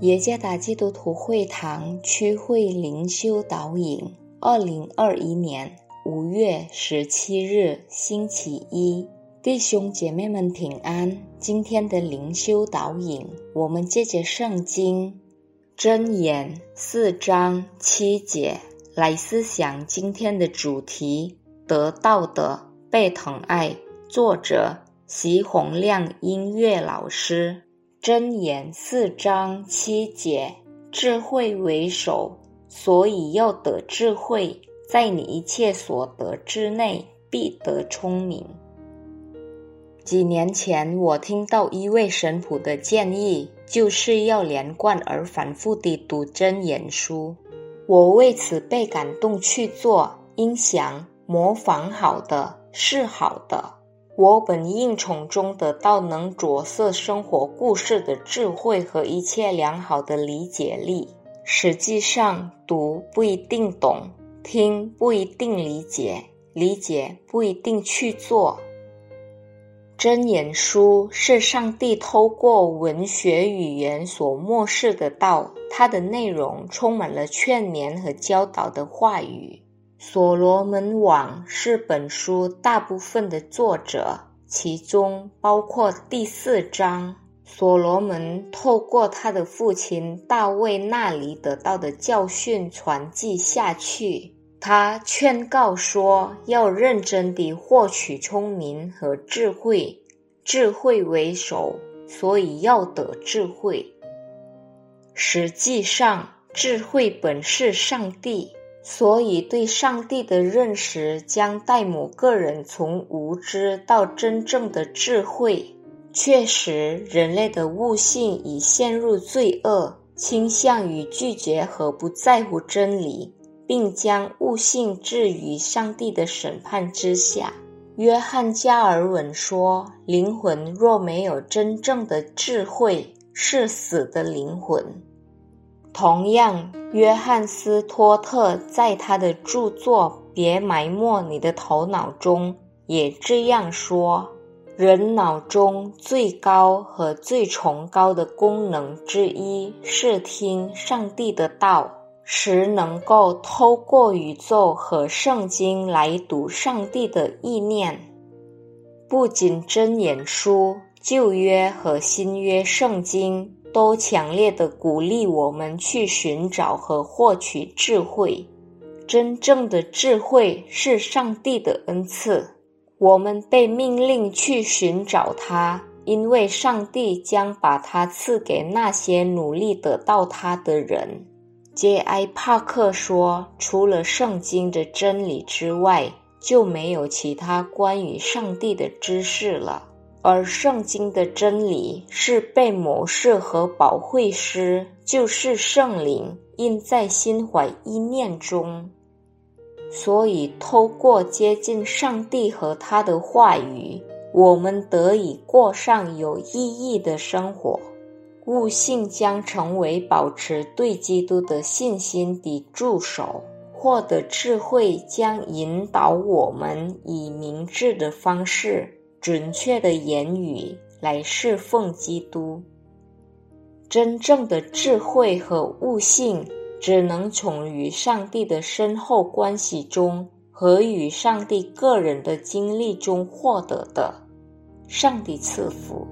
耶加达基督徒会堂区会灵修导引，二零二一年五月十七日星期一，弟兄姐妹们平安。今天的灵修导引，我们借着圣经箴言四章七节来思想今天的主题：得到的被疼爱。作者席洪亮音乐老师。箴言四章七节：智慧为首，所以要得智慧，在你一切所得之内，必得聪明。几年前，我听到一位神父的建议，就是要连贯而反复地读真言书。我为此被感动去做，应想模仿好的是好的。我本应从中得到能着色生活故事的智慧和一切良好的理解力。实际上，读不一定懂，听不一定理解，理解不一定去做。真言书是上帝透过文学语言所漠视的道，它的内容充满了劝勉和教导的话语。所罗门王是本书大部分的作者，其中包括第四章。所罗门透过他的父亲大卫那里得到的教训传记下去，他劝告说要认真地获取聪明和智慧，智慧为首，所以要得智慧。实际上，智慧本是上帝。所以，对上帝的认识将带某个人从无知到真正的智慧。确实，人类的悟性已陷入罪恶，倾向于拒绝和不在乎真理，并将悟性置于上帝的审判之下。约翰加尔文说：“灵魂若没有真正的智慧，是死的灵魂。”同样，约翰斯托特在他的著作《别埋没你的头脑》中也这样说：人脑中最高和最崇高的功能之一是听上帝的道，使能够透过宇宙和圣经来读上帝的意念。不仅真言书、旧约和新约圣经。都强烈的鼓励我们去寻找和获取智慧。真正的智慧是上帝的恩赐，我们被命令去寻找它，因为上帝将把它赐给那些努力得到它的人。J.I. 帕克说：“除了圣经的真理之外，就没有其他关于上帝的知识了。”而圣经的真理是被谋士和保惠师，就是圣灵印在心怀意念中，所以透过接近上帝和他的话语，我们得以过上有意义的生活。悟性将成为保持对基督的信心的助手，获得智慧将引导我们以明智的方式。准确的言语来侍奉基督。真正的智慧和悟性，只能从与上帝的深厚关系中和与上帝个人的经历中获得的。上帝赐福。